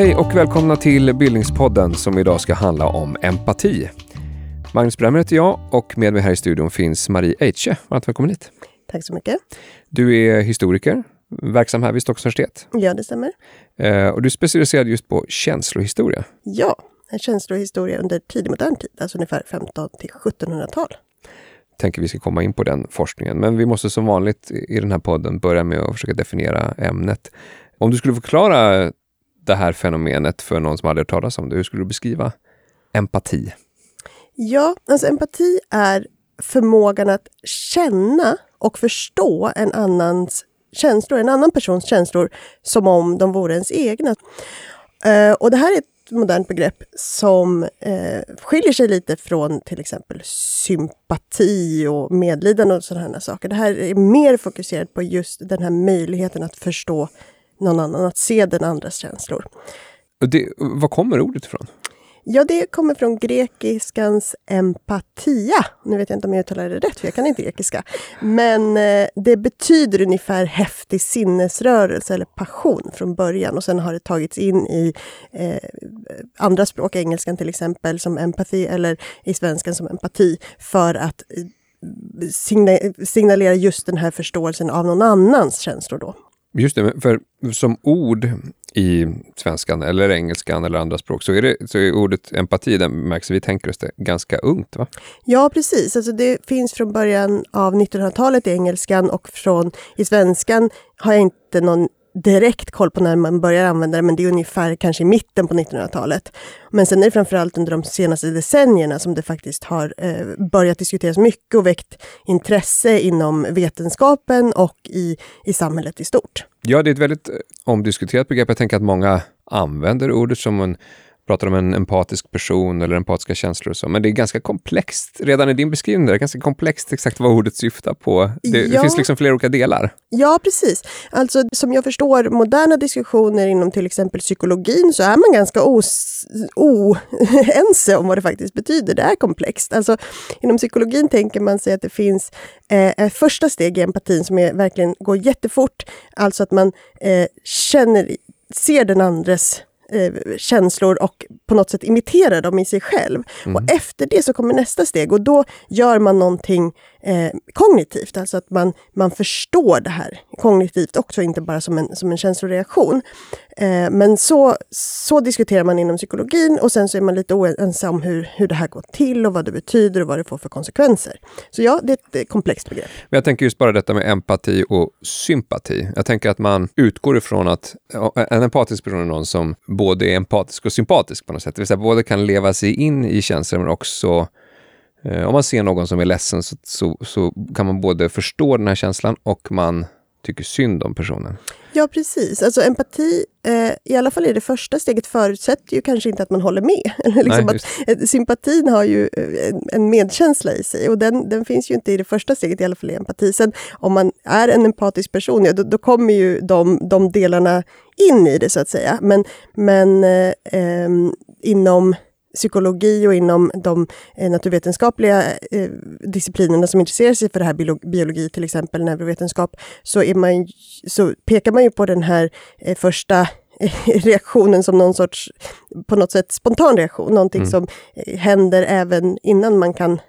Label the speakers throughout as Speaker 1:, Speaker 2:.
Speaker 1: Hej och välkomna till Bildningspodden som idag ska handla om empati. Magnus Bremmer heter jag och med mig här i studion finns Marie Eitche. Varmt välkommen hit.
Speaker 2: Tack så mycket.
Speaker 1: Du är historiker, verksam här vid Stockholms universitet.
Speaker 2: Ja, det stämmer.
Speaker 1: Eh, och du är specialiserad just på känslohistoria.
Speaker 2: Ja, en känslohistoria under tidig modern tid, alltså ungefär 15 till 1700-tal.
Speaker 1: tänker vi ska komma in på den forskningen. Men vi måste som vanligt i den här podden börja med att försöka definiera ämnet. Om du skulle förklara det här fenomenet för någon som aldrig hört talas om det, hur skulle du beskriva empati?
Speaker 2: Ja, alltså empati är förmågan att känna och förstå en annans känslor, en annan persons känslor som om de vore ens egna. Eh, och det här är ett modernt begrepp som eh, skiljer sig lite från till exempel sympati och medlidande och sådana saker. Det här är mer fokuserat på just den här möjligheten att förstå någon annan, att se den andras känslor.
Speaker 1: Det, var kommer ordet ifrån?
Speaker 2: Ja, det kommer från grekiskans empatia. Nu vet jag inte om jag uttalar det rätt, för jag kan inte grekiska. Men eh, det betyder ungefär häftig sinnesrörelse eller passion från början. Och sen har det tagits in i eh, andra språk, engelskan till exempel, som empati eller i svenskan som empati, för att eh, signa signalera just den här förståelsen av någon annans känslor då.
Speaker 1: Just det, för som ord i svenskan eller engelskan eller andra språk så är, det, så är ordet empati, den märks vi tänker oss det, ganska ungt. va?
Speaker 2: Ja, precis. Alltså det finns från början av 1900-talet i engelskan och från i svenskan har jag inte någon direkt koll på när man börjar använda det, men det är ungefär kanske i mitten på 1900-talet. Men sen är det framförallt under de senaste decennierna som det faktiskt har eh, börjat diskuteras mycket och väckt intresse inom vetenskapen och i, i samhället i stort.
Speaker 1: Ja, det är ett väldigt eh, omdiskuterat begrepp. Jag tänker att många använder ordet som en pratar om en empatisk person eller empatiska känslor och så. Men det är ganska komplext. Redan i din beskrivning där, det är ganska komplext exakt vad ordet syftar på. Det, det
Speaker 2: Ja.
Speaker 1: finns liksom flera olika delar.
Speaker 2: Ja, precis. Alltså som jag förstår moderna diskussioner inom till exempel psykologin så är man ganska oense om vad det faktiskt betyder. Det är komplext. Alltså, inom psykologin tänker man sig att det finns eh, första steg i empatin som är, verkligen går jättefort. Alltså att man eh, känner, ser den andres eh, känslor och på något sätt imiterar dem i sig själv. Och efter det så kommer nästa steg och då gör man någonting eh, kognitivt, alltså att man, man förstår det här kognitivt också, inte bara som en, som en känsloreaktion. Eh, men så, så diskuterar man inom psykologin och sen så är man lite oense om hur, hur det här går till och vad det betyder och vad det får för konsekvenser. Så ja, det är ett ett komplext begrepp.
Speaker 1: Men jag tänker just bara detta med empati och sympati. Jag tänker att man utgår ifrån att en empatisk person är någon som både är empatisk och sympatisk på något sätt. Det vill säga både kan leva sig in i känslor men också eh, om man ser någon som är ledsen så, så, så kan man både förstå den här känslan och man tycker synd om personen.
Speaker 2: Ja, precis. Alltså empati, eh, i alla fall i det första steget, förutsätter ju kanske inte att man håller med. Eller liksom
Speaker 1: Nej,
Speaker 2: att, eh, sympatin har ju eh, en, en medkänsla i sig och den, den finns ju inte i det första steget, i alla fall i empati. Sen om man är en empatisk person, ja, då, då kommer ju de, de delarna in i det så att säga. Men, men eh, ehm, inom psykologi och inom de eh, naturvetenskapliga eh, disciplinerna som intresserar sig för det här biolo- biologi, till exempel neurovetenskap, så, är man, så pekar man ju på den här eh, första reaktionen som någon sorts, på något sätt spontan reaktion, någonting som eh, händer även innan man kan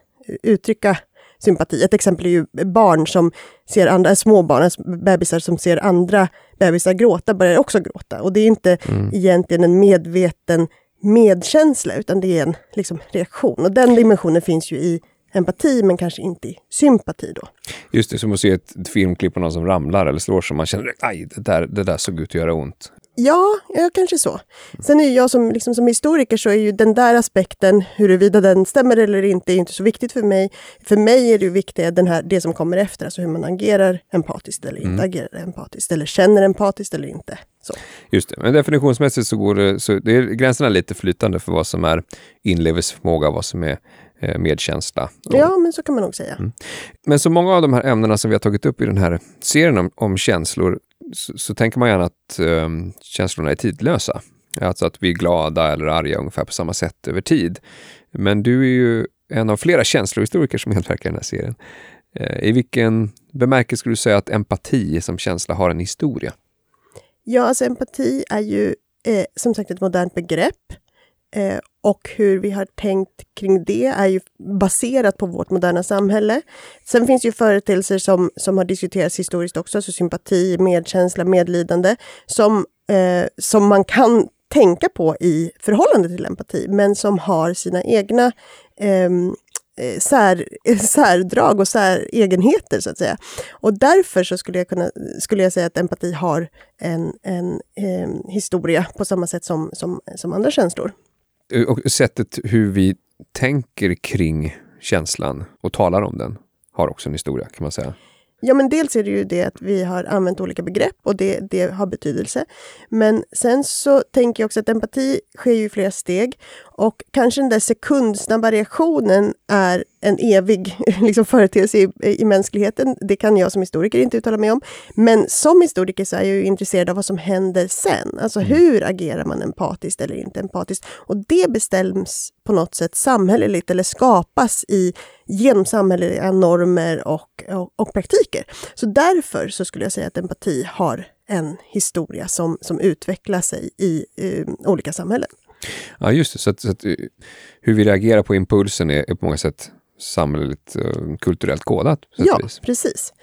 Speaker 2: uttrycka sympati. Ett exempel är ju barn som ser andra, små barn, alltså bebisar som ser andra bebisar gråta, börjar också gråta. Och det är inte egentligen en medveten medkänsla, utan det är en liksom, reaktion. Och den dimensionen finns ju i empati, men kanske inte i sympati då.
Speaker 1: Just det, som att se ett, filmklipp på någon som ramlar eller slår som man känner aj, det där, det där såg ut att göra ont.
Speaker 2: Ja, ja kanske så. Sen är jag som, liksom, som historiker så är ju den där aspekten, huruvida den stämmer eller inte, är inte så viktigt för mig. För mig är det ju viktigt den här, det som kommer efter, alltså hur man agerar empatiskt eller inte agerar empatiskt, eller känner empatiskt eller inte. Så.
Speaker 1: Just det, men definitionsmässigt så går det, så det är gränserna är lite flytande för vad som är inlevelseförmåga och vad som är eh, medkänsla.
Speaker 2: Ja, men så kan man nog säga.
Speaker 1: Men så många av de här ämnena som vi har tagit upp i den här serien om, om känslor, så, så tänker man gärna att eh, känslorna är tidlösa. Alltså att vi är glada eller arga ungefär på samma sätt över tid. Men du är ju en av flera känslohistoriker som medverkar i den här serien. Eh, I vilken bemärkelse skulle du säga att empati som känsla har en historia?
Speaker 2: Ja, alltså empati är ju eh, som sagt ett modernt begrepp. Eh, och hur vi har tänkt kring det är ju baserat på vårt moderna samhälle. Sen finns ju företeelser som, som har diskuterats historiskt också, alltså sympati, medkänsla, medlidande, som, eh, som man kan tänka på i förhållande till empati, men som har sina egna eh, sär, särdrag och säregenheter, så att säga. Och därför så skulle jag, kunna, skulle jag säga att empati har en, en eh, historia på samma sätt som, som, som andra känslor.
Speaker 1: Och sättet hur vi tänker kring känslan och talar om den har också en historia, kan man säga.
Speaker 2: Ja, men dels är det ju det att vi har använt olika begrepp och det, det har betydelse. Men sen så tänker jag också att empati sker ju i flera steg och kanske den där sekundsnabba reaktionen är en evig liksom, företeelse i, i mänskligheten. Det kan jag som historiker inte uttala mig om. Men som historiker så är jag intresserad av vad som händer sen. Alltså mm. hur agerar man empatiskt eller inte empatiskt? Och det bestäms på något sätt samhälleligt eller skapas i, genom samhälleliga normer och, och, och praktiker. Så därför så skulle jag säga att empati har en historia som, som utvecklar sig i eh, olika samhällen.
Speaker 1: Ja, just det. Så, att, så att, eh, hur vi reagerar på impulsen är, är på många sätt samhälleligt uh, kulturellt kodat.
Speaker 2: Ja, precis.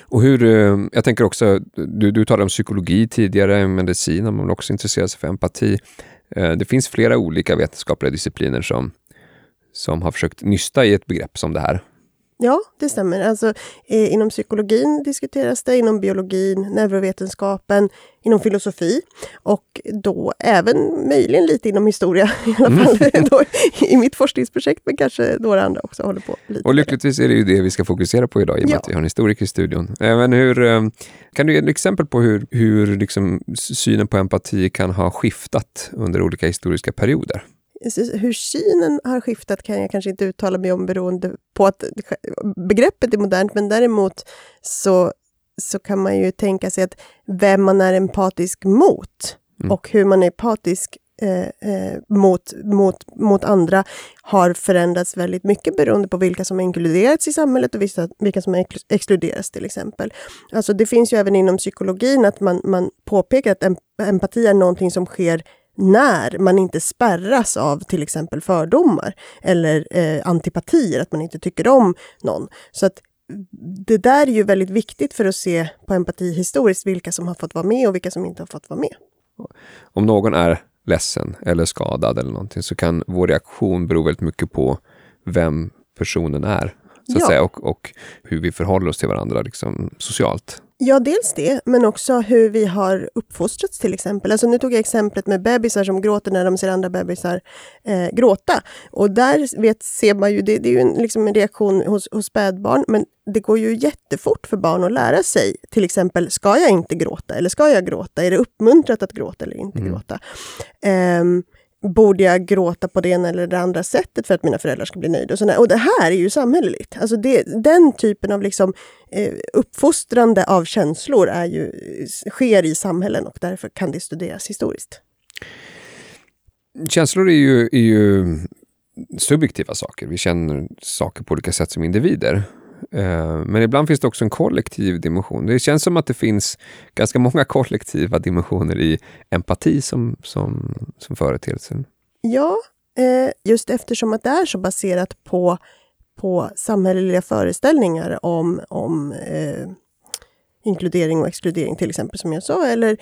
Speaker 1: Och hur, uh, jag tänker också, du, du talade om psykologi tidigare, medicin, man också intresserar sig för empati. Det finns flera olika vetenskapliga discipliner som, som har försökt nysta i ett begrepp som det här.
Speaker 2: Ja, det stämmer. Alltså, eh, inom psykologin diskuteras det, inom biologin, neurovetenskapen, inom filosofi och då även möjligen lite inom historia i alla fall mm. då, i mitt forskningsprojekt, men kanske några andra också håller på. Lite
Speaker 1: och lyckligtvis är det ju det vi ska fokusera på idag i och med ja. att vi har en historiker i studion. Även hur, eh, kan du ge ett exempel på hur, hur liksom synen på empati kan ha skiftat under olika historiska perioder?
Speaker 2: Hur synen har skiftat kan jag kanske inte uttala mig om beroende på att begreppet är modernt, men däremot så, så kan man ju tänka sig att vem man är empatisk mot mm. och hur man är empatisk eh, eh, mot, mot, mot andra har förändrats väldigt mycket beroende på vilka som har inkluderats i samhället och vissa, vilka som har exkluderats till exempel. Alltså det finns ju även inom psykologin att man, man påpekar att empati är någonting som sker när man inte spärras av till exempel fördomar eller eh, antipatier, att man inte tycker om någon. Så att det där är ju väldigt viktigt för att se på empati historiskt, vilka som har fått vara med och vilka som inte har fått vara med.
Speaker 1: Om någon är ledsen eller skadad eller någonting så kan vår reaktion bero väldigt mycket på vem personen är så att ja. säga, och, och hur vi förhåller oss till varandra liksom, socialt.
Speaker 2: Ja, dels det, men också hur vi har uppfostrats till exempel. Alltså, nu tog jag exemplet med bebisar som gråter när de ser andra bebisar eh, gråta. Och där vet, ser man ju, det, det är ju en, liksom en reaktion hos, hos spädbarn, men det går ju jättefort för barn att lära sig. Till exempel, ska jag inte gråta eller ska jag gråta? Är det uppmuntrat att gråta eller inte mm. gråta? Um, borde jag gråta på det ena eller det andra sättet för att mina föräldrar ska bli nöjda? Och, sådär. och det här är ju samhälleligt. Alltså det, den typen av liksom, eh, uppfostrande av känslor är ju, sker i samhällen och därför kan det studeras historiskt.
Speaker 1: Känslor är ju, är ju subjektiva saker. Vi känner saker på olika sätt som individer. Eh, men ibland finns det också en kollektiv dimension. Det känns som att det finns ganska många kollektiva dimensioner i empati som, som, som företeelse.
Speaker 2: Ja, eh, just eftersom att det är så baserat på, på samhälleliga föreställningar om, om eh, inkludering och exkludering till exempel, som jag sa, eller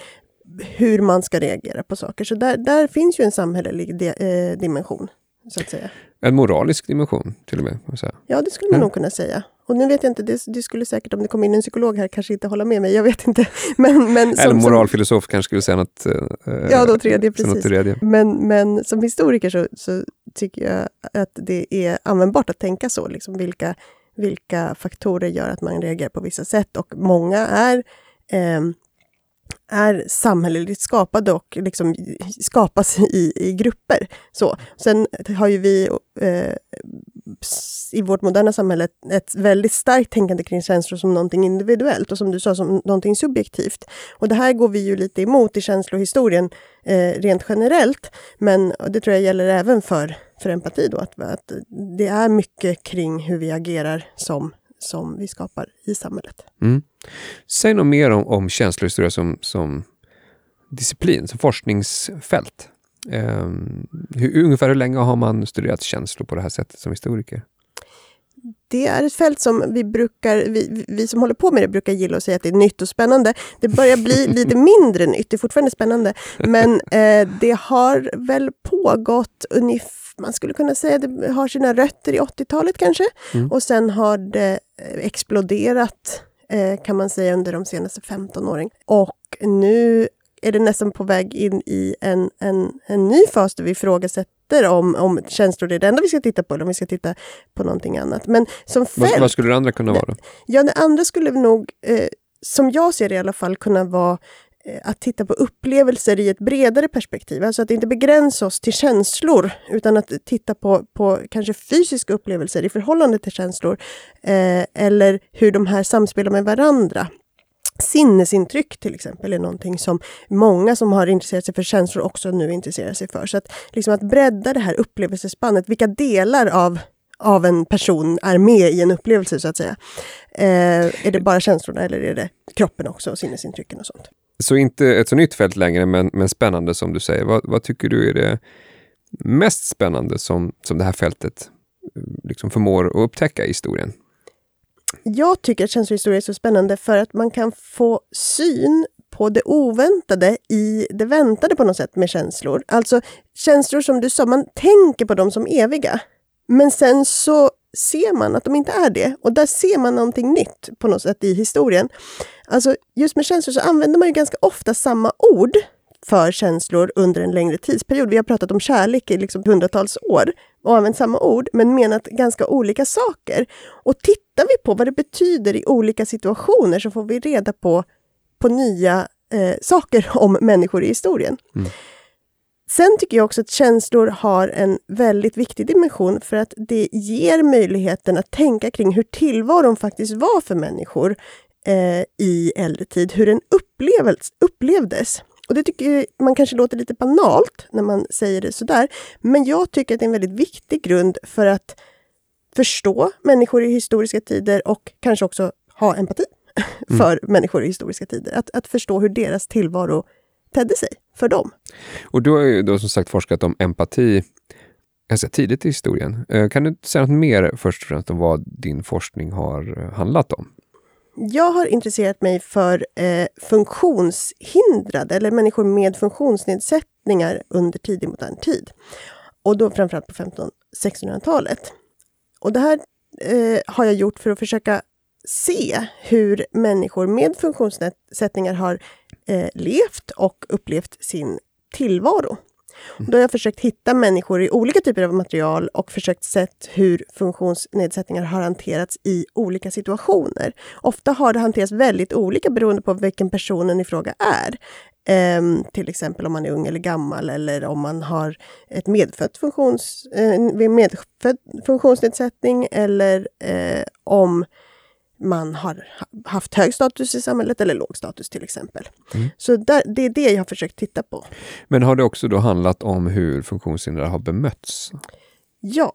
Speaker 2: hur man ska reagera på saker. Så där, där finns ju en samhällelig di eh, dimension, så att säga.
Speaker 1: En moralisk dimension till och med?
Speaker 2: Ja, det skulle man ja. nog kunna säga. Och nu vet jag inte, det, det, skulle säkert om det kom in en psykolog här kanske inte hålla med mig, jag vet inte. Men, men
Speaker 1: Eller moralfilosof kanske skulle säga något
Speaker 2: eh, Ja, då tredje, precis. Tredje. Men, men som historiker så, så, tycker jag att det är användbart att tänka så. Liksom vilka, vilka faktorer gör att man reagerar på vissa sätt? Och många är eh, är samhälleligt skapade och liksom skapas i, i grupper. Så. Sen har ju vi eh, i vårt moderna samhälle ett väldigt starkt tänkande kring känslor som någonting individuellt och som du sa, som någonting subjektivt. Och det här går vi ju lite emot i känslohistorien eh, rent generellt. Men det tror jag gäller även för, för empati då, att, att det är mycket kring hur vi agerar som, som vi skapar i samhället.
Speaker 1: Mm. Säg något mer om, om känslohistoria som, som disciplin, som forskningsfält. Um, hur, ungefär hur länge har man studerat känslor på det här sättet som historiker?
Speaker 2: Det är ett fält som vi brukar, vi, vi som håller på med det brukar gilla att säga att det är nytt och spännande. Det börjar bli lite mindre nytt, det är fortfarande spännande. Men eh, det har väl pågått ungefär, man skulle kunna säga det har sina rötter i 80-talet kanske. Mm. Och sen har det eh, exploderat eh, kan man säga under de senaste 15 åren. Och nu är det nästan på väg in i en, en, en ny fas där vi ifrågasätter om, om känslor är det enda vi ska titta på eller om vi ska titta på någonting annat. Men som fält,
Speaker 1: vad, vad skulle det andra kunna vara?
Speaker 2: Ja, det andra skulle nog, eh, som jag ser det i alla fall, kunna vara eh, att titta på upplevelser i ett bredare perspektiv. Alltså att inte begränsa oss till känslor, utan att titta på, på kanske fysiska upplevelser i förhållande till känslor. Eh, eller hur de här samspelar med varandra. Sinnesintryck till exempel är någonting som många som har intresserat sig för känslor också nu intresserar sig för. Så att, liksom att bredda det här upplevelsespannet, vilka delar av av en person är med i en upplevelse så att säga. Eh, är det bara känslorna eller är det kroppen också och sinnesintrycken och sånt?
Speaker 1: Så inte ett så nytt fält längre, men, men spännande som du säger. Vad, vad tycker du är det mest spännande som, som det här fältet eh, liksom förmår att upptäcka i historien?
Speaker 2: Jag tycker att känslohistoria är så spännande för att man kan få syn på det oväntade i det väntade på något sätt med känslor. Alltså känslor som du sa, man tänker på dem som eviga. Men sen så ser man att de inte är det. Och där ser man någonting nytt på något sätt i historien. Alltså just med känslor så använder man ju ganska ofta samma ord för känslor under en längre tidsperiod. Vi har pratat om kärlek i liksom hundratals år och använt samma ord, men menat ganska olika saker. Och tittar vi på vad det betyder i olika situationer så får vi reda på, på nya eh, saker om människor i historien. Mm. Sen tycker jag också att känslor har en väldigt viktig dimension för att det ger möjligheten att tänka kring hur tillvaron faktiskt var för människor eh, i äldre tid, hur den upplevdes. Och det tycker man kanske låter lite banalt när man säger det sådär. Men jag tycker att det är en väldigt viktig grund för att förstå människor i historiska tider och kanske också ha empati mm. för människor i historiska tider. Att, att förstå hur deras tillvaro tedde sig för dem.
Speaker 1: Och du har ju då som sagt forskat om empati ganska tidigt i historien. Eh, kan du säga något mer först och främst om vad din forskning har handlat om?
Speaker 2: Jag har intresserat mig för eh, funktionshindrade eller människor med funktionsnedsättningar under tidig modern tid. Och då framförallt på 1500-1600-talet. Och det här eh, har jag gjort för att försöka se hur människor med funktionsnedsättningar har eh, levt och upplevt sin tillvaro. Mm. Då har jag försökt hitta människor i olika typer av material och försökt se hur funktionsnedsättningar har hanterats i olika situationer. Ofta har det hanterats väldigt olika beroende på vilken personen i fråga är. Um, till exempel om man är ung eller gammal eller om man har ett medfött funktions, eh, uh, medfödd funktionsnedsättning eller uh, om man har haft hög status i samhället eller låg status till exempel. Mm. Så där, det är det jag har försökt titta på.
Speaker 1: Men har det också då handlat om hur funktionshindrade har bemötts?
Speaker 2: Ja,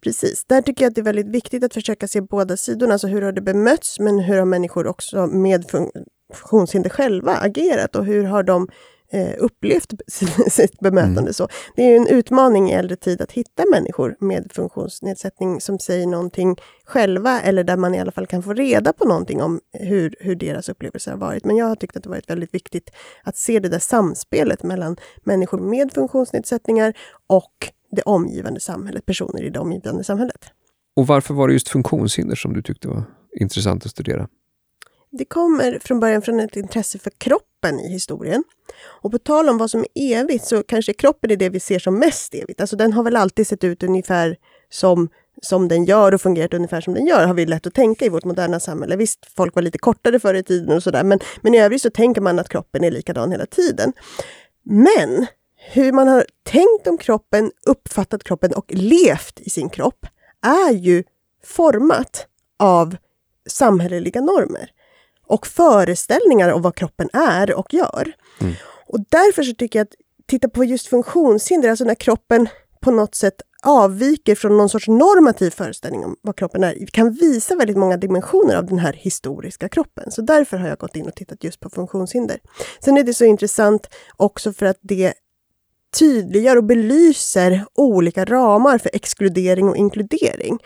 Speaker 2: precis. Där tycker jag att det är väldigt viktigt att försöka se båda sidorna. Alltså hur har det bemötts, men hur har människor också med funktionshinder själva agerat och hur har de eh, upplevt sitt bemötande. Mm. Så det är en utmaning i äldre tid att hitta människor med funktionsnedsättning som säger någonting själva eller där man i alla fall kan få reda på någonting om hur, hur deras upplevelser har varit. Men jag har tyckt att det varit väldigt viktigt att se det där samspelet mellan människor med funktionsnedsättningar och det omgivande samhället, personer i det omgivande samhället.
Speaker 1: Och varför var det just funktionshinder som du tyckte var intressant att studera?
Speaker 2: Det kommer från början från ett intresse för kroppen i historien. Och på tal om vad som är evigt så kanske kroppen är det vi ser som mest evigt. Alltså den har väl alltid sett ut ungefär som, som den gör och fungerat ungefär som den gör, har vi lätt att tänka i vårt moderna samhälle. Visst, folk var lite kortare förr i tiden och sådär, men, men i övrigt så tänker man att kroppen är likadan hela tiden. Men hur man har tänkt om kroppen, uppfattat kroppen och levt i sin kropp är ju format av samhälleliga normer och föreställningar om vad kroppen är och gör. Mm. Och därför så tycker jag att titta på just funktionshinder, alltså när kroppen på något sätt avviker från någon sorts normativ föreställning om vad kroppen är, kan visa väldigt många dimensioner av den här historiska kroppen. Så därför har jag gått in och tittat just på funktionshinder. Sen är det så intressant också för att det tydliggör och belyser olika ramar för exkludering och inkludering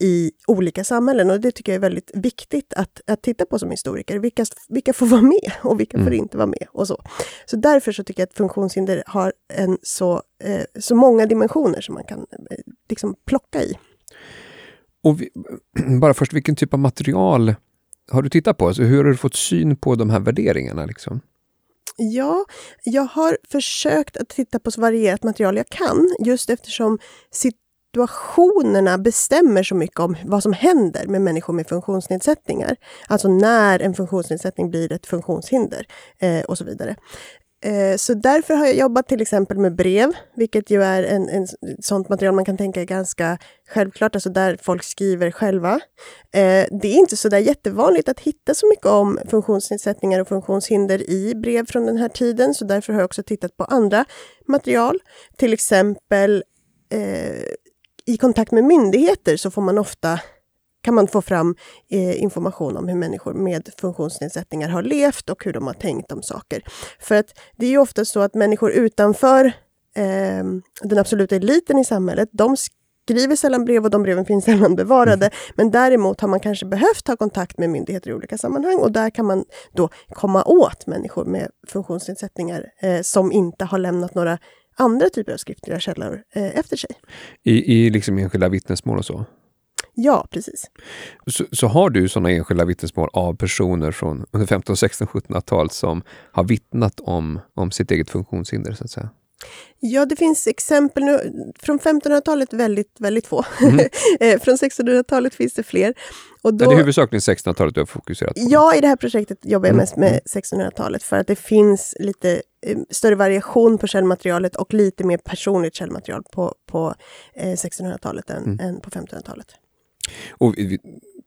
Speaker 2: i olika samhällen. Och det tycker jag är väldigt viktigt att, att titta på som historiker. Vilka, vilka får vara med och vilka mm. får inte vara med? och Så Så därför så tycker jag att funktionshinder har en så, eh, så många dimensioner som man kan eh, liksom plocka i.
Speaker 1: Och vi, bara först, vilken typ av material har du tittat på? Alltså, hur har du fått syn på de här värderingarna? Liksom?
Speaker 2: Ja, jag har försökt att titta på så varierat material jag kan, just eftersom situationerna bestämmer så mycket om vad som händer med människor med funktionsnedsättningar. Alltså när en funktionsnedsättning blir ett funktionshinder eh, och så vidare. Eh, så därför har jag jobbat till exempel med brev, vilket ju är en, en sånt material man kan tänka är ganska självklart, alltså där folk skriver själva. Eh, det är inte så där jättevanligt att hitta så mycket om funktionsnedsättningar och funktionshinder i brev från den här tiden, så därför har jag också tittat på andra material. Till exempel eh, i kontakt med myndigheter så får man ofta kan man få fram eh, information om hur människor med funktionsnedsättningar har levt och hur de har tänkt om saker. För att det är ju ofta så att människor utanför eh, den absoluta eliten i samhället, de skriver sällan brev och de breven finns sällan bevarade. Mm. Men däremot har man kanske behövt ha kontakt med myndigheter i olika sammanhang och där kan man då komma åt människor med funktionsnedsättningar eh, som inte har lämnat några andra typer av skriftliga källor eh, efter sig.
Speaker 1: I, I liksom enskilda vittnesmål och så?
Speaker 2: Ja, precis.
Speaker 1: Så, så har du sådana enskilda vittnesmål av personer från under 15, 16, 1700-talet som har vittnat om, om sitt eget funktionshinder, så att säga?
Speaker 2: Ja, det finns exempel nu. Från 1500-talet väldigt, väldigt få. Mm. Eh, från 1600-talet finns det fler.
Speaker 1: Och då, Men det är huvudsakligen 1600-talet du har fokuserat på?
Speaker 2: Ja, i det här projektet jobbar jag mm. mest med 1600-talet för att det finns lite eh, större variation på källmaterialet och lite mer personligt källmaterial på, på eh, 1600-talet än, mm. än på 1500-talet.
Speaker 1: Och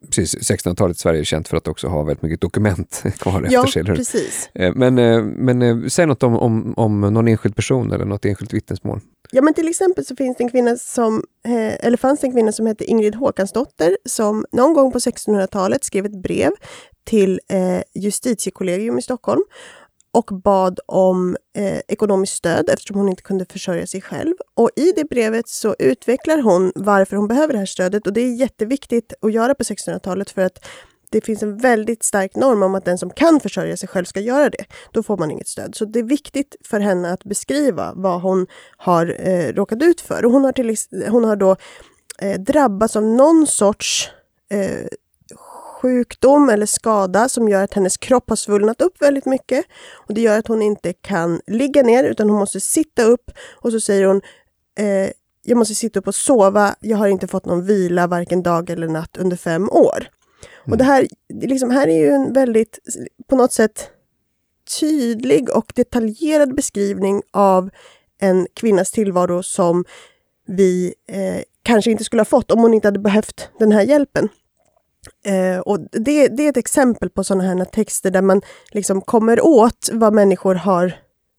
Speaker 1: precis, 1600-talet Sverige är känt för att också ha väldigt mycket dokument kvar
Speaker 2: ja,
Speaker 1: efter sig.
Speaker 2: precis.
Speaker 1: Eh, men, eh, men eh, säg något om, om, om någon enskild person eller något enskilt vittnesmål.
Speaker 2: Ja, men till exempel så finns det en kvinna som, eller fanns det en kvinna som hette Ingrid Håkansdotter som någon gång på 1600-talet skrev ett brev till justitiekollegium i Stockholm och bad om eh, ekonomiskt stöd eftersom hon inte kunde försörja sig själv. Och i det brevet så utvecklar hon varför hon behöver det här stödet och det är jätteviktigt att göra på 1600-talet för att det finns en väldigt stark norm om att den som kan försörja sig själv ska göra det. Då får man inget stöd. Så det är viktigt för henne att beskriva vad hon har eh, råkat ut för. Och hon, har till, hon har då eh, drabbats av någon sorts eh, sjukdom eller skada som gör att hennes kropp har svullnat upp väldigt mycket. Och Det gör att hon inte kan ligga ner utan hon måste sitta upp och så säger hon eh, jag måste sitta upp och sova. Jag har inte fått någon vila varken dag eller natt under fem år. Mm. Och det här, liksom, här är ju en väldigt, på något sätt, tydlig och detaljerad beskrivning av en kvinnas tillvaro som vi eh, kanske inte skulle ha fått om hon inte hade behövt den här hjälpen. Eh, och det, det, är ett exempel på sådana här texter där man liksom kommer åt vad människor har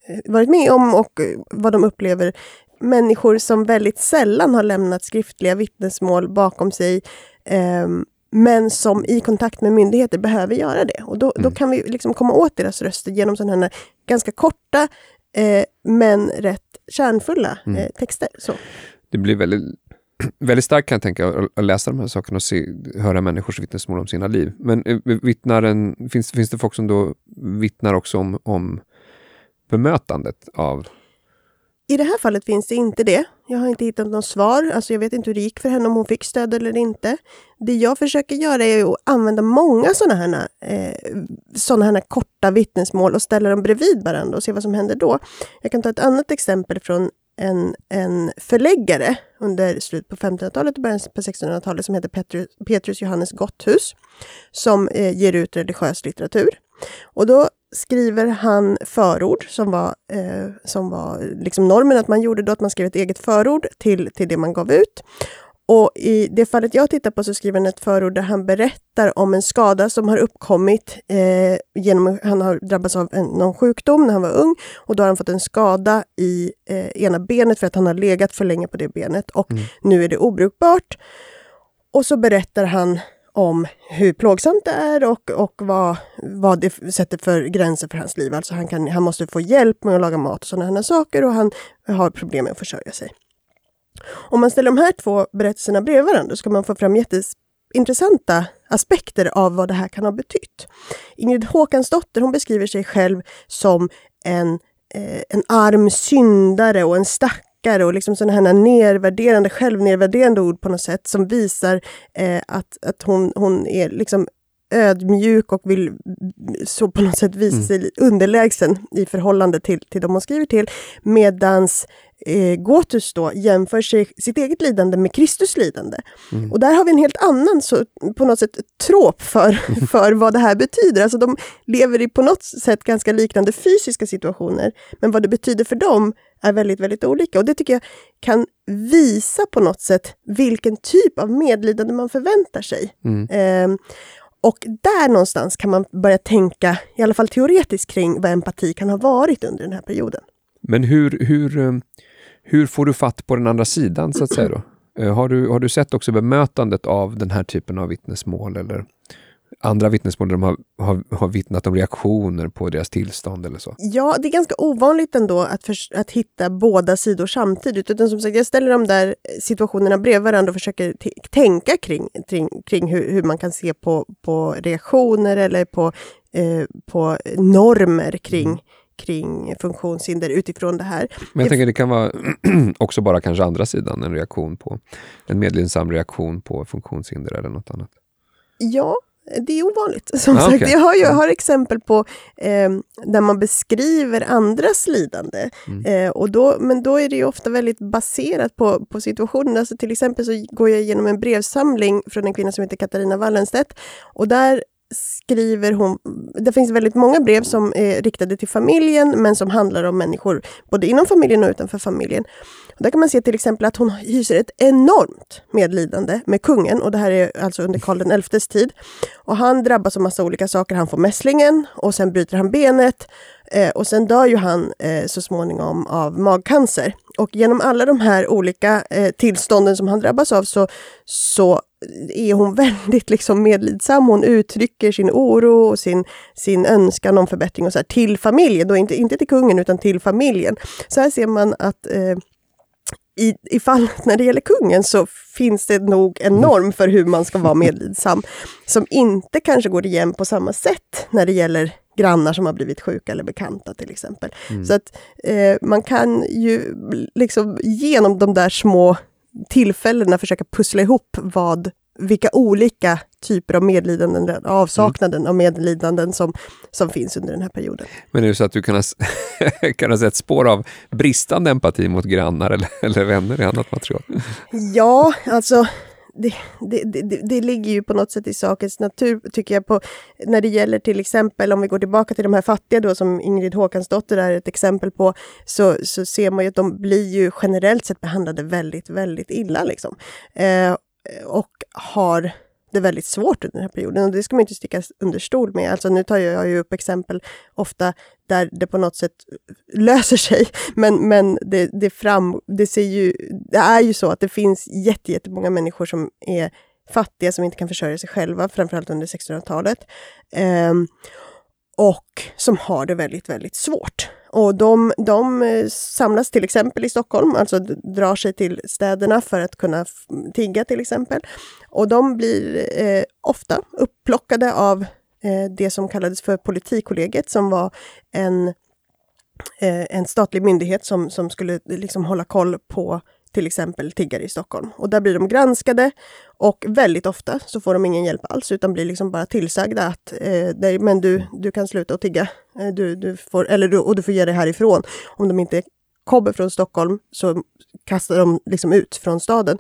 Speaker 2: eh, varit med om och eh, vad de upplever. Människor som väldigt sällan har lämnat skriftliga vittnesmål bakom sig eh, men som i kontakt med myndigheter behöver göra det. Och då, mm. då kan vi liksom komma åt deras röster genom sådana här ganska korta eh, men rätt kärnfulla mm. eh, texter. Så.
Speaker 1: Det blir väldigt väldigt starkt kan jag tänka att läsa de här sakerna och se, höra människors vittnesmål om sina liv. Men eh, vittnar en, finns, finns det folk som då vittnar också om, om bemötandet av
Speaker 2: i det här fallet finns det inte det. Jag har inte hittat något svar. Alltså jag vet inte hur det gick för henne, om hon fick stöd eller inte. Det jag försöker göra är att använda många sådana här, eh, såna här korta vittnesmål och ställa dem bredvid varandra och se vad som händer då. Jag kan ta ett annat exempel från en, en förläggare under slutet på 1500-talet och början på 1600-talet som heter Petrus, Petrus Johannes Gotthus som eh, ger ut religiös litteratur. Och då skriver han förord som var, eh, som var liksom normen att man gjorde då, att man skrev ett eget förord till, till det man gav ut. Och i det fallet jag tittar på så skriver han ett förord där han berättar om en skada som har uppkommit eh, genom han har drabbats av en, någon sjukdom när han var ung och då har han fått en skada i eh, ena benet för att han har legat för länge på det benet och mm. nu är det obrukbart. Och så berättar han om hur plågsamt det är och, och vad, vad det sätter för gränser för hans liv. Alltså han, kan, han måste få hjälp med att laga mat och sådana här saker och han har problem med att försörja sig. Om man ställer de här två berättelserna bredvid varandra så kan man få fram jätteintressanta aspekter av vad det här kan ha betytt. Ingrid Håkansdotter hon beskriver sig själv som en, eh, en arm syndare och en stackare och liksom sådana här nedvärderande, självnedvärderande ord på något sätt som visar eh, att, att hon, hon är liksom ödmjuk och vill så på något sätt visa mm. sig underlägsen i förhållande till, till de hon skriver till. Medans eh, Gotus då jämför sig, sitt eget lidande med Kristus lidande. Mm. Och där har vi en helt annan, så, på något sätt, trop för, för vad det här betyder. Alltså de lever i på något sätt ganska liknande fysiska situationer, men vad det betyder för dem är väldigt, väldigt olika. Och det tycker jag kan visa på något sätt vilken typ av medlidande man förväntar sig. Mm. Eh, och där någonstans kan man börja tänka, i alla fall teoretiskt, kring vad empati kan ha varit under den här perioden.
Speaker 1: Men hur, hur, eh, hur får du fatt på den andra sidan, så att säga? Då? Eh, har, du, har du sett också bemötandet av den här typen av vittnesmål? Eller andra vittnesmål där de har, har, har vittnat om reaktioner på deras tillstånd eller så?
Speaker 2: Ja, det är ganska ovanligt ändå att, för, att hitta båda sidor samtidigt. Utan som sagt, jag ställer de där situationerna bredvid varandra och försöker tänka kring, kring, kring hur, hur, man kan se på, på reaktioner eller på, eh, på normer kring mm kring funktionshinder utifrån det här.
Speaker 1: Men jag tänker det kan vara också bara kanske andra sidan, en reaktion på en medlidsam reaktion på funktionshinder eller något annat?
Speaker 2: Ja, det är ovanligt. Som ah, sagt. Okay. Jag, har jag har exempel på eh, där man beskriver andras lidande. Mm. Eh, och då, men då är det ofta väldigt baserat på, på situationen. Alltså till exempel så går jag igenom en brevsamling från en kvinna som heter Katarina Wallenstedt. Och där skriver hon... Det finns väldigt många brev som är riktade till familjen men som handlar om människor både inom familjen och utanför familjen. Och där kan man se till exempel att hon hyser ett enormt medlidande med kungen och det här är alltså under Karl XIs tid. Och han drabbas av massa olika saker. Han får mässlingen och sen bryter han benet eh, och sen dör ju han eh, så småningom av magcancer. Och genom alla de här olika eh, tillstånden som han drabbas av så, så är hon väldigt liksom medlidsam. Hon uttrycker sin oro och sin, sin önskan om förbättring och så här, till familjen. Då inte, inte till kungen, utan till familjen. Så här ser man att eh, i, i fallet när det gäller kungen så finns det nog en norm för hur man ska vara medlidsam, som inte kanske går igen på samma sätt när det gäller grannar som har blivit sjuka eller bekanta till exempel. Mm. Så att eh, man kan ju liksom genom de där små tillfällena försöka pussla ihop vad, vilka olika typer av medlidanden, avsaknaden mm. av medlidanden som, som finns under den här perioden.
Speaker 1: Men är det så att du kan ha, kan ha sett spår av bristande empati mot grannar eller, eller vänner i annat material?
Speaker 2: Ja, alltså det, det, det, det, ligger ju på något sätt i sakens natur, tycker jag, på, när det gäller till exempel, om vi går tillbaka till de här fattiga då, som Ingrid Håkansdotter är ett exempel på, så, så ser man ju att de blir ju generellt sett behandlade väldigt, väldigt illa. Liksom. Eh, och har det väldigt svårt under den här perioden. Och det ska man inte sticka under stol med. Alltså nu tar jag ju upp exempel ofta där det på något sätt löser sig. Men, men det, det, fram, det, ser ju, det är ju så att det finns jättemånga människor som är fattiga, som inte kan försörja sig själva, framförallt under 1600-talet. Eh, och som har det väldigt, väldigt svårt. Och de, de eh, samlas till exempel i Stockholm, alltså drar sig till städerna för att kunna tigga till exempel. Och de blir eh, ofta upplockade av eh, det som kallades för Politikkollegiet som var en, eh, en statlig myndighet som, som skulle liksom hålla koll på till exempel tiggare i Stockholm. Och där blir de granskade och väldigt ofta så får de ingen hjälp alls utan blir liksom bara tillsagda att eh, nej, men du, du kan sluta att tigga. Eh, du, du får, eller du, och du får ge dig härifrån. Om de inte kommer från Stockholm så kastar de liksom ut från staden.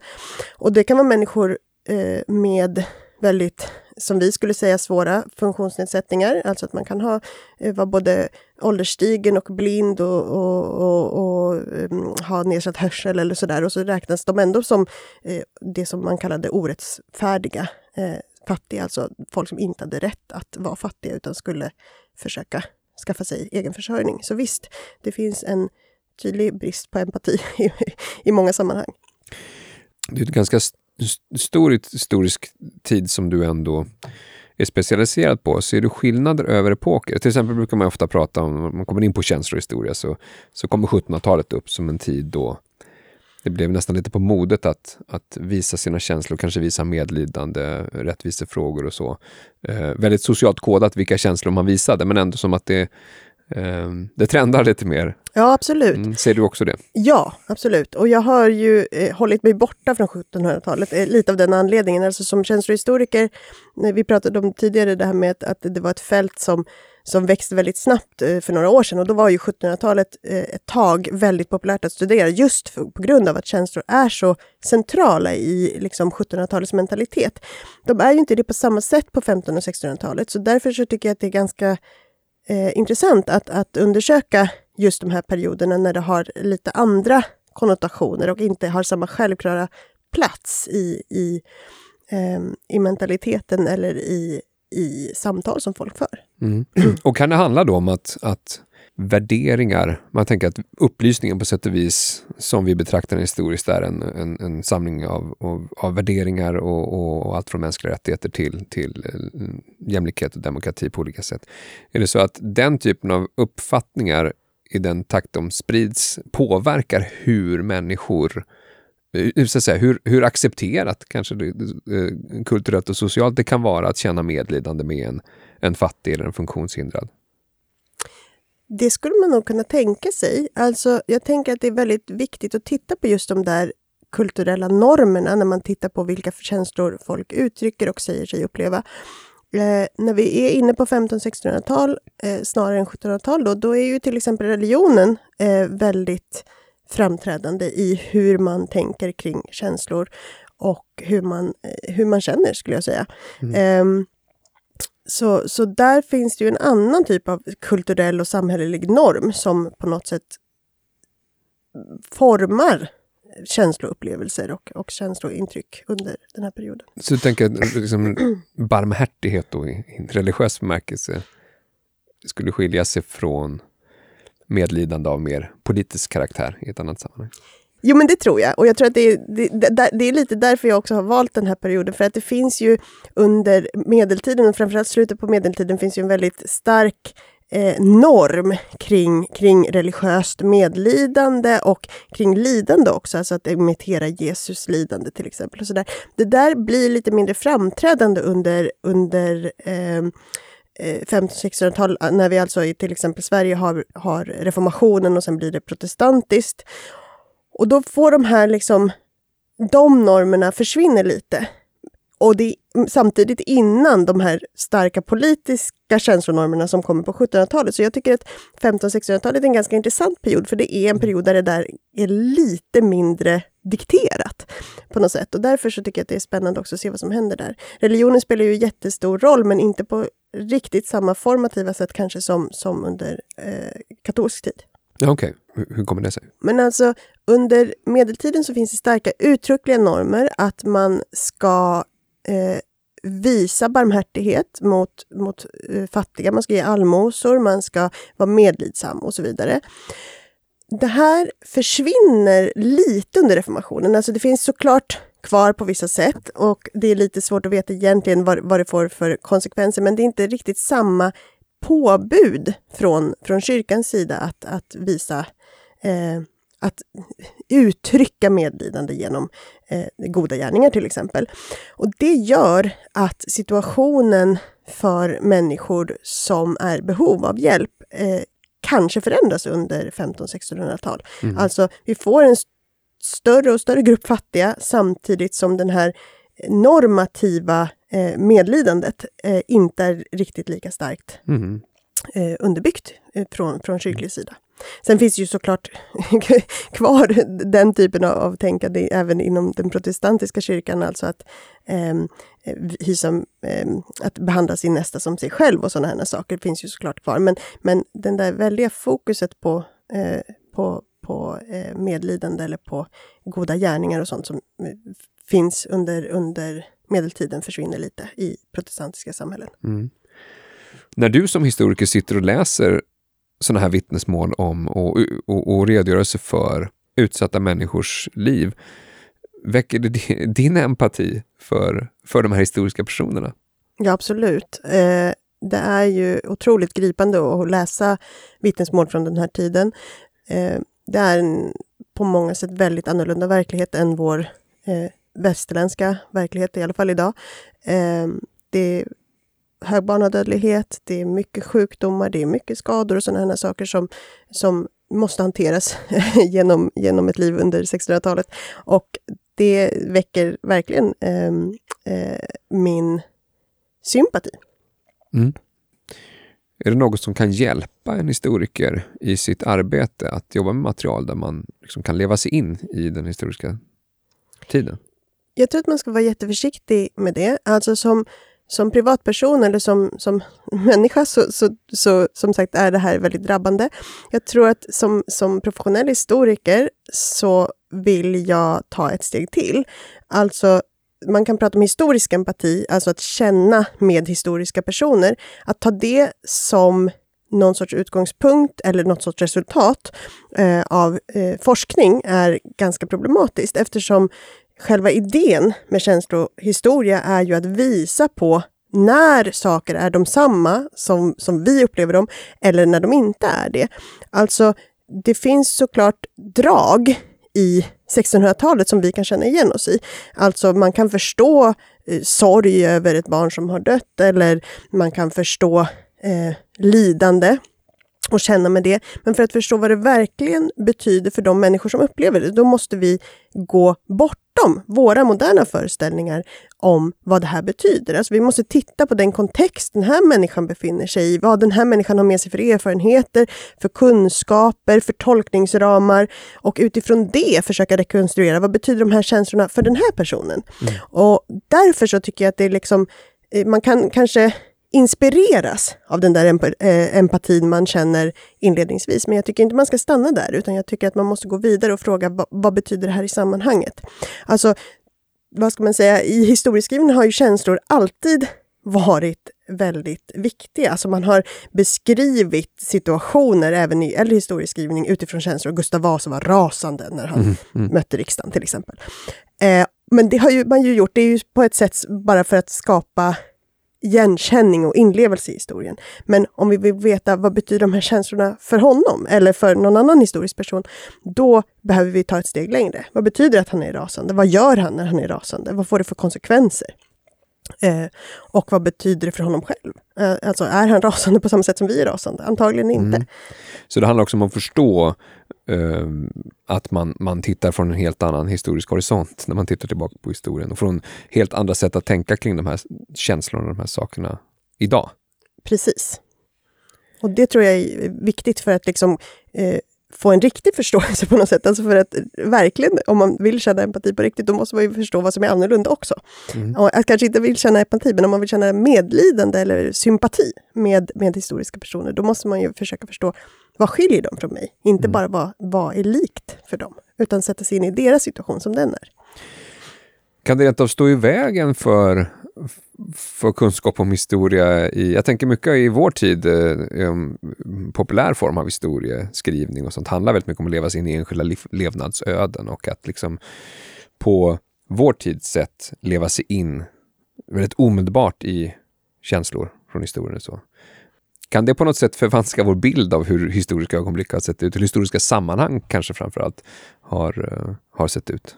Speaker 2: Och det kan vara människor eh, med väldigt som vi skulle säga svåra funktionsnedsättningar, alltså att man kan ha, eh, vara både ålderstigen och blind och, och, och, och um, ha nedsatt hörsel eller sådär och så räknas de ändå som eh, det som man kallade orättfärdiga eh, fattiga, alltså folk som inte hade rätt att vara fattiga utan skulle försöka skaffa sig egen försörjning. Så visst, det finns en tydlig brist på empati i, i många sammanhang.
Speaker 1: Det är ett ganska stor historisk tid som du ändå är specialiserad på. Ser du skillnader över epoker? Till exempel brukar man ofta prata om, om man kommer in på känslohistoria, så, så kommer 1700-talet upp som en tid då det blev nästan lite på modet att, att visa sina känslor, kanske visa medlidande, rättvisefrågor och så. Eh, väldigt socialt kodat vilka känslor man visade, men ändå som att det, det trendar lite mer.
Speaker 2: Ja, absolut. Mm,
Speaker 1: ser du också det?
Speaker 2: Ja, absolut. Och jag har ju eh, hållit mig borta från 1700-talet, eh, lite av den anledningen. Alltså som känslohistoriker, vi pratade om tidigare det här med att, att det var ett fält som som växte väldigt snabbt eh, för några år sedan. Och då var ju 1700-talet eh, ett tag väldigt populärt att studera just för, på grund av att känslor är så centrala i liksom, 1700-talets mentalitet. De är ju inte det på samma sätt på 1500 och 1600-talet, så därför så tycker jag att det är ganska eh, intressant att, att undersöka just de här perioderna när det har lite andra konnotationer och inte har samma självklara plats i, i, eh, i mentaliteten eller i i samtal som folk för.
Speaker 1: Mm. Och kan det handla då om att, att värderingar, man tänker att upplysningen på sätt och vis som vi betraktar den historiskt är en, en, en samling av, av, av värderingar och, och, och, allt från mänskliga rättigheter till, till eh, jämlikhet och demokrati på olika sätt. Är det så att den typen av uppfattningar i den takt de sprids påverkar hur människor eh, så att säga, hur, hur accepterat kanske det, eh, kulturellt och socialt det kan vara att känna medlidande med en, en fattig eller en funktionshindrad?
Speaker 2: Det skulle man nog kunna tänka sig. Alltså, jag tänker att det är väldigt viktigt att titta på just de där kulturella normerna när man tittar på vilka känslor folk uttrycker och säger sig uppleva. Eh, när vi är inne på 1500-1600-tal eh, snarare än 1700-tal då, då är ju till exempel religionen eh, väldigt framträdande i hur man tänker kring känslor och hur man, eh, hur man känner, skulle jag säga. Mm. Så, så där finns det ju en annan typ av kulturell och samhällelig norm som på något sätt formar känsloupplevelser och, och känslointryck under den här perioden.
Speaker 1: Så du tänker liksom, barmhärtighet då i religiös bemärkelse skulle skilja sig från medlidande av mer politisk karaktär i ett annat sammanhang.
Speaker 2: Jo men det tror jag och jag tror att det är, det, det, är lite därför jag också har valt den här perioden för att det finns ju under medeltiden och framförallt slutet på medeltiden finns ju en väldigt stark eh, norm kring, kring religiöst medlidande och kring lidande också, alltså att imitera Jesus lidande till exempel. Och så där. Det där blir lite mindre framträdande under, under ehm, eh, 1500-1600-tal, när vi alltså i till exempel Sverige har, har reformationen och sen blir det protestantiskt. Och då får de här liksom, de normerna försvinner lite. Och det samtidigt innan de här starka politiska känslonormerna som kommer på 1700-talet. Så jag tycker att 1500-1600-talet är en ganska intressant period, för det är en period där det där är lite mindre dikterat på något sätt. Och därför så tycker jag att det är spännande också att se vad som händer där. Religionen spelar ju jättestor roll, men inte på riktigt samma formativa sätt kanske som, som under eh, katolsk tid.
Speaker 1: Ja, Okej, okay. hur kommer det sig?
Speaker 2: Men alltså under medeltiden så finns det starka uttryckliga normer att man ska eh, visa barmhärtighet mot, mot eh, fattiga, man ska ge allmosor, man ska vara medlidsam och så vidare. Det här försvinner lite under reformationen. Alltså det finns såklart kvar på vissa sätt och det är lite svårt att veta egentligen vad, vad det får för konsekvenser, men det är inte riktigt samma påbud från, från kyrkans sida att, att visa eh, att uttrycka medlidande genom eh, goda gärningar till exempel. Och det gör att situationen för människor som är behov av hjälp eh, kanske förändras under 1500-1600-tal. Mm. Alltså vi får en större och större grupp fattiga samtidigt som den här normativa medlidandet inte är riktigt lika starkt mm. underbyggt från, från kyrklig sida. Sen finns ju såklart kvar den typen av, tänkande även inom den protestantiska kyrkan, alltså att eh, hysa, eh, att behandla sin nästa som sig själv och sådana här saker finns ju såklart kvar. Men, men den där väldiga fokuset på, eh, på, på eh, medlidande eller på goda gärningar och sånt som eh, finns under, under medeltiden försvinner lite i protestantiska samhällen. Mm.
Speaker 1: När du som historiker sitter och läser sådana här vittnesmål om och, och, och redogörelse för utsatta människors liv, väcker det din empati för, för de här historiska personerna?
Speaker 2: Ja, absolut. Eh, det är ju otroligt gripande att läsa vittnesmål från den här tiden. Eh, det är en på många sätt väldigt annorlunda verklighet än vår eh, västerländska verklighet, i alla fall idag. Eh, det är hög barnadödlighet, det är mycket sjukdomar, det är mycket skador och sådana här saker som, som måste hanteras genom, genom ett liv under 1600-talet. Och det väcker verkligen eh, eh, min sympati. Mm.
Speaker 1: Är det något som kan hjälpa en historiker i sitt arbete att jobba med material där man liksom kan leva sig in i den historiska tiden?
Speaker 2: Jag tror att man ska vara jätteförsiktig med det. Alltså som, som privatperson eller som, som människa så, så, så som sagt är det här väldigt drabbande. Jag tror att som, som professionell historiker så vill jag ta ett steg till. Alltså man kan prata om historisk empati, alltså att känna med historiska personer. Att ta det som någon sorts utgångspunkt eller något sorts resultat eh, av eh, forskning är ganska problematiskt eftersom själva idén med känslohistoria är ju att visa på när saker är de samma som, som vi upplever dem eller när de inte är det. Alltså, det finns såklart drag i 1600-talet som vi kan känna igen oss i. Alltså man kan förstå eh, sorg över ett barn som har dött eller man kan förstå eh, lidande och känna med det. Men för att förstå vad det verkligen betyder för de människor som upplever det, då måste vi gå bort bortom våra moderna föreställningar om vad det här betyder. Alltså vi måste titta på den kontext den här människan befinner sig i, vad den här människan har med sig för erfarenheter, för kunskaper, för tolkningsramar och utifrån det försöka rekonstruera vad betyder de här känslorna för den här personen. Mm. Och därför så tycker jag att det är liksom, eh, man kan kanske inspireras av den där eh, empatin man känner inledningsvis. Men jag tycker inte man ska stanna där, utan jag tycker att man måste gå vidare och fråga vad, vad betyder det här i sammanhanget? Alltså, vad ska man säga, i historieskrivningen har ju känslor alltid varit väldigt viktiga. Alltså man har beskrivit situationer även i äldre historieskrivning utifrån känslor. Gustav Vasa var rasande när han mm, mm. mötte riksdagen till exempel. Eh, men det har ju, man ju gjort, det är ju på ett sätt bara för att skapa igenkänning och inlevelse i historien. Men om vi vill veta vad betyder de här känslorna för honom eller för någon annan historisk person, då behöver vi ta ett steg längre. Vad betyder det att han är rasande? Vad gör han när han är rasande? Vad får det för konsekvenser? Eh, och vad betyder det för honom själv? Eh, alltså, är han rasande på samma sätt som vi är rasande? Antagligen inte. Mm.
Speaker 1: Så det handlar också om att förstå att man, man tittar från en helt annan historisk horisont när man tittar tillbaka på historien och från helt andra sätt att tänka kring de här känslorna och de här sakerna idag.
Speaker 2: Precis. Och det tror jag är viktigt för att liksom, eh, få en riktig förståelse på något sätt. Alltså för att verkligen, om man vill känna empati på riktigt, då måste man ju förstå vad som är annorlunda också. Mm. Och att kanske inte vill känna empati, men om man vill känna medlidande eller sympati med, med historiska personer, då måste man ju försöka förstå vad skiljer dem från mig? Inte mm. bara vad, vad är likt för dem, utan sätta sig in i deras situation som den är.
Speaker 1: Kan det rent av stå i vägen för, för kunskap om historia? I, jag tänker mycket i vår tid, eh, populär form av historieskrivning och sånt handlar väldigt mycket om att leva sig in i enskilda liv, levnadsöden och att liksom på vår tids sätt leva sig in väldigt omedelbart i känslor från historien. Och så. Kan det på något sätt förvanska vår bild av hur historiska ögonblick har sett ut? Hur historiska sammanhang kanske framför allt har, eh, har sett ut?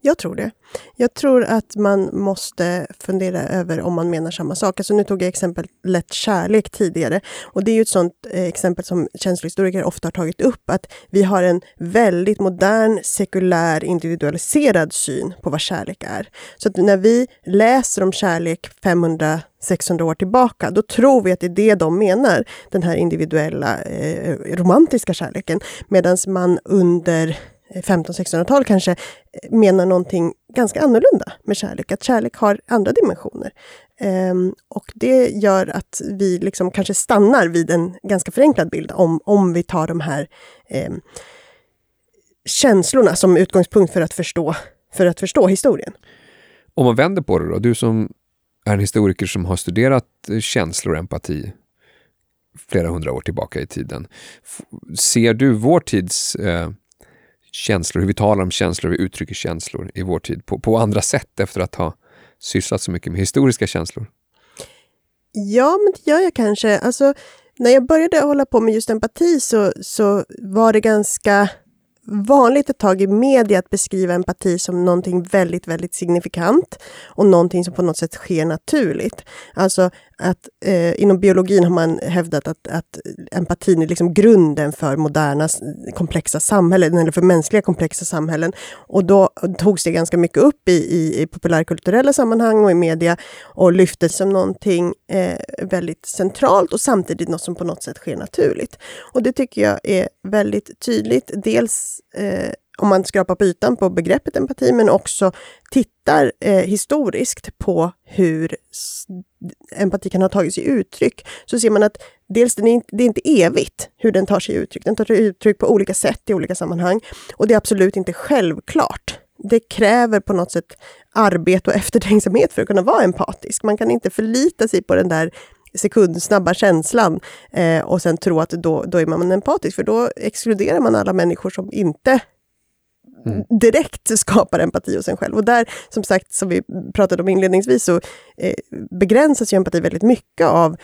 Speaker 2: Jag tror det. Jag tror att man måste fundera över om man menar samma sak. Alltså nu tog jag exemplet kärlek tidigare. Och det är ju ett sånt eh, exempel som känslohistoriker ofta har tagit upp. Att vi har en väldigt modern, sekulär, individualiserad syn på vad kärlek är. Så att när vi läser om kärlek 500 600 år tillbaka, då tror vi att det är det de menar, den här individuella eh, romantiska kärleken. Medan man under 1500-1600-tal kanske eh, menar någonting ganska annorlunda med kärlek. Att kärlek har andra dimensioner. Um, och det gör att vi liksom kanske stannar vid en ganska förenklad bild om, om vi tar de här um, känslorna som utgångspunkt för att, förstå, för att förstå historien.
Speaker 1: Om man vänder på det då, du som är en historiker som har studerat eh, känslor och empati flera hundra år tillbaka i tiden. Ser du vår tids eh, känslor, hur vi talar om känslor, hur vi uttrycker känslor i vår tid på, på andra sätt efter att ha sysslat så mycket med historiska känslor?
Speaker 2: Ja, men det gör jag kanske. Alltså, när jag började hålla på med just empati så, så var det ganska vanligt ett tag i media att beskriva empati som någonting väldigt, väldigt signifikant och någonting som på något sätt sker naturligt. Alltså att eh, inom biologin har man hävdat att, att empatin är liksom grunden för moderna komplexa samhällen, eller för mänskliga komplexa samhällen. Och då togs det ganska mycket upp i, i, i populärkulturella sammanhang och i media och lyftes som någonting eh, väldigt centralt och samtidigt något som på något sätt sker naturligt. Och det tycker jag är väldigt tydligt. Dels eh, om man skrapar på ytan på begreppet empati, men också tittar eh, historiskt på hur empati kan ha tagit sig uttryck, så ser man att dels den är, det är inte evigt hur den tar sig uttryck. Den tar sig uttryck på olika sätt i olika sammanhang. Och det är absolut inte självklart. Det kräver på något sätt arbete och eftertänksamhet för att kunna vara empatisk. Man kan inte förlita sig på den där sekundsnabba känslan eh, och sen tro att då, då är man empatisk, för då exkluderar man alla människor som inte Mm. direkt skapar empati hos en själv. Och där, som sagt, som vi pratade om inledningsvis, så eh, begränsas ju empati väldigt mycket av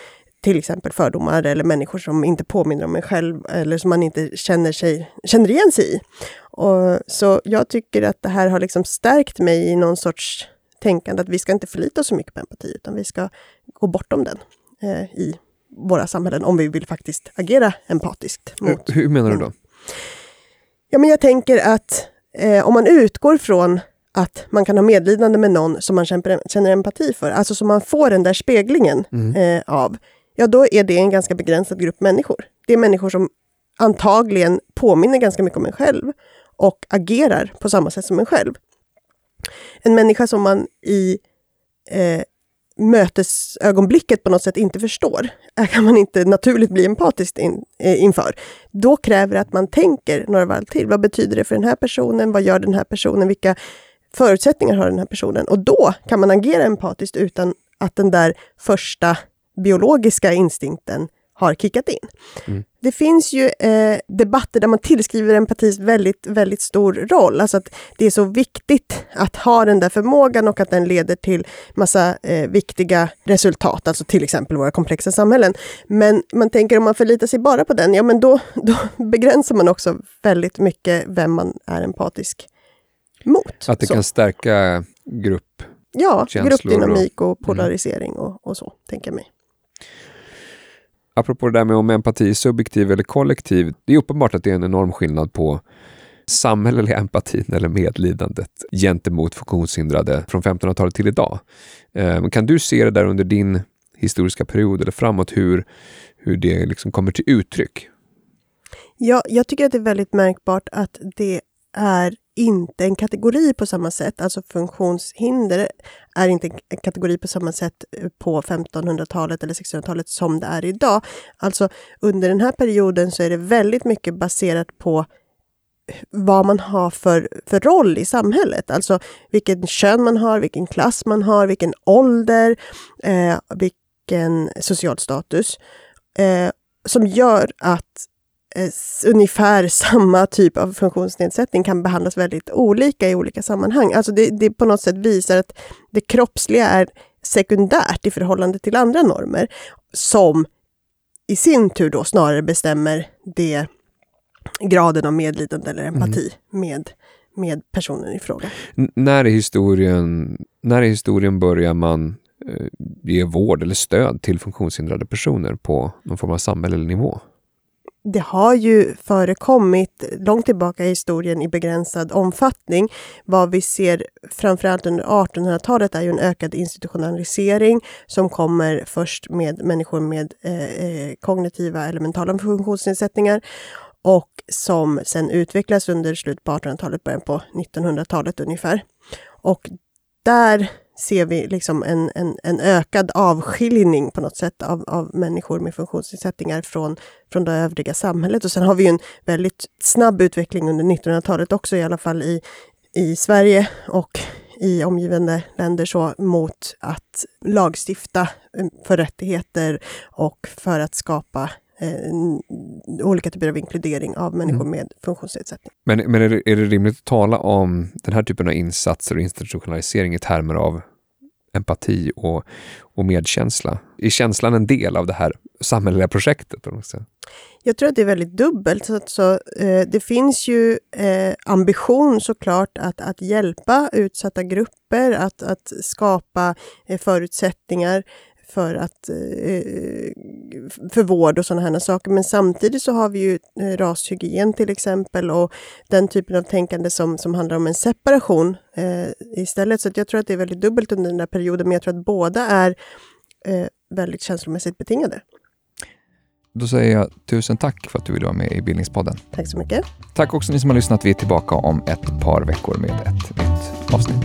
Speaker 2: till exempel fördomar eller människor som inte påminner om en själv eller som man inte känner, sig, känner igen sig i. Och, så jag tycker att det här har liksom stärkt mig i någon sorts tänkande att vi ska inte förlita oss så mycket på empati, utan vi ska gå bortom den eh, i våra samhällen om vi vill faktiskt agera empatiskt.
Speaker 1: Mot, hur, hur menar du då?
Speaker 2: Ja, men jag tänker att eh, om man utgår från att man kan ha medlidande med någon som man känner, känner empati för, alltså som man får den där speglingen mm. eh, av, ja då är det en ganska begränsad grupp människor. Det är människor som antagligen påminner ganska mycket om en själv och agerar på samma sätt som en själv. En människa som man i eh, mötesögonblicket på något sätt inte förstår, kan man inte naturligt bli empatisk in, eh, inför. Då kräver det att man tänker några varv till. Vad betyder det för den här personen? Vad gör den här personen? Vilka förutsättningar har den här personen? Och då kan man agera empatiskt utan att den där första biologiska instinkten har kickat in. Mm. Det finns ju eh, debatter där man tillskriver empati väldigt, väldigt stor roll. Alltså att det är så viktigt att ha den där förmågan och att den leder till massa eh, viktiga resultat, alltså till exempel våra komplexa samhällen. Men man tänker om man förlitar sig bara på den, ja men då, då begränsar man också väldigt mycket vem man är empatisk mot.
Speaker 1: Att det så. kan stärka grupp
Speaker 2: Ja, gruppdynamik och mm. polarisering mm. och, och så, tänker jag mig
Speaker 1: apropå det där med om empati är subjektiv eller kollektiv. Det är uppenbart att det är en enorm skillnad på samhälleliga empatin eller medlidandet gentemot funktionshindrade från 1500-talet till idag. Eh, kan du se det där under din historiska period eller framåt, hur, hur det liksom kommer till uttryck?
Speaker 2: Ja, jag tycker att det är väldigt märkbart att det är inte en kategori på samma sätt. Alltså funktionshinder är inte en kategori på samma sätt eh, på 1500-talet eller 1600-talet som det är idag. Alltså under den här perioden så är det väldigt mycket baserat på vad man har för, för roll i samhället. Alltså vilken kön man har, vilken klass man har, vilken ålder, eh, vilken social status. Eh, som gör att eh, ungefär samma typ av funktionsnedsättning kan behandlas väldigt olika i olika sammanhang. Alltså det, det på något sätt visar att det kroppsliga är sekundärt i förhållande till andra normer som i sin tur då snarare bestämmer det graden av medlidande eller empati mm. med, med personen i fråga.
Speaker 1: N när, i historien, när i historien börjar man eh, ge vård eller stöd till funktionshindrade personer på någon form av samhällelig nivå?
Speaker 2: Det har ju förekommit långt tillbaka i historien i begränsad omfattning. Vad vi ser framförallt under 1800-talet är ju en ökad institutionalisering som kommer först med människor med eh, eh kognitiva eller mentala funktionsnedsättningar och som sen utvecklas under slutet på 1800-talet, början på 1900-talet ungefär. Och där ser vi liksom en, en, en ökad avskiljning på något sätt av, av människor med funktionsnedsättningar från, från det övriga samhället. Och sen har vi en väldigt snabb utveckling under 1900-talet också, i alla fall i, i Sverige och i omgivande länder så mot att lagstifta eh, för rättigheter och för att skapa eh, olika typer av inkludering av människor mm. med funktionsnedsättning.
Speaker 1: Men, men är, det, är det rimligt att tala om den här typen av insatser och institutionalisering i termer av empati och, och medkänsla? Är känslan en del av det här samhälleliga projektet?
Speaker 2: Jag tror att det är väldigt dubbelt. Så, så eh, det finns ju eh, ambition såklart att, att hjälpa utsatta grupper, att, att skapa eh, förutsättningar för, att, eh, för vård och sådana här saker. Men samtidigt så har vi ju eh, rashygien till exempel och den typen av tänkande som, som handlar om en separation eh, istället. Så jag tror att det är väldigt dubbelt under den där perioden, men jag tror att båda är eh, väldigt känslomässigt betingade.
Speaker 3: Då säger jag tusen tack för att du ville vara med i Bildningspodden.
Speaker 2: Tack så mycket.
Speaker 3: Tack också ni som har lyssnat. Vi är tillbaka om ett par veckor med ett nytt avsnitt.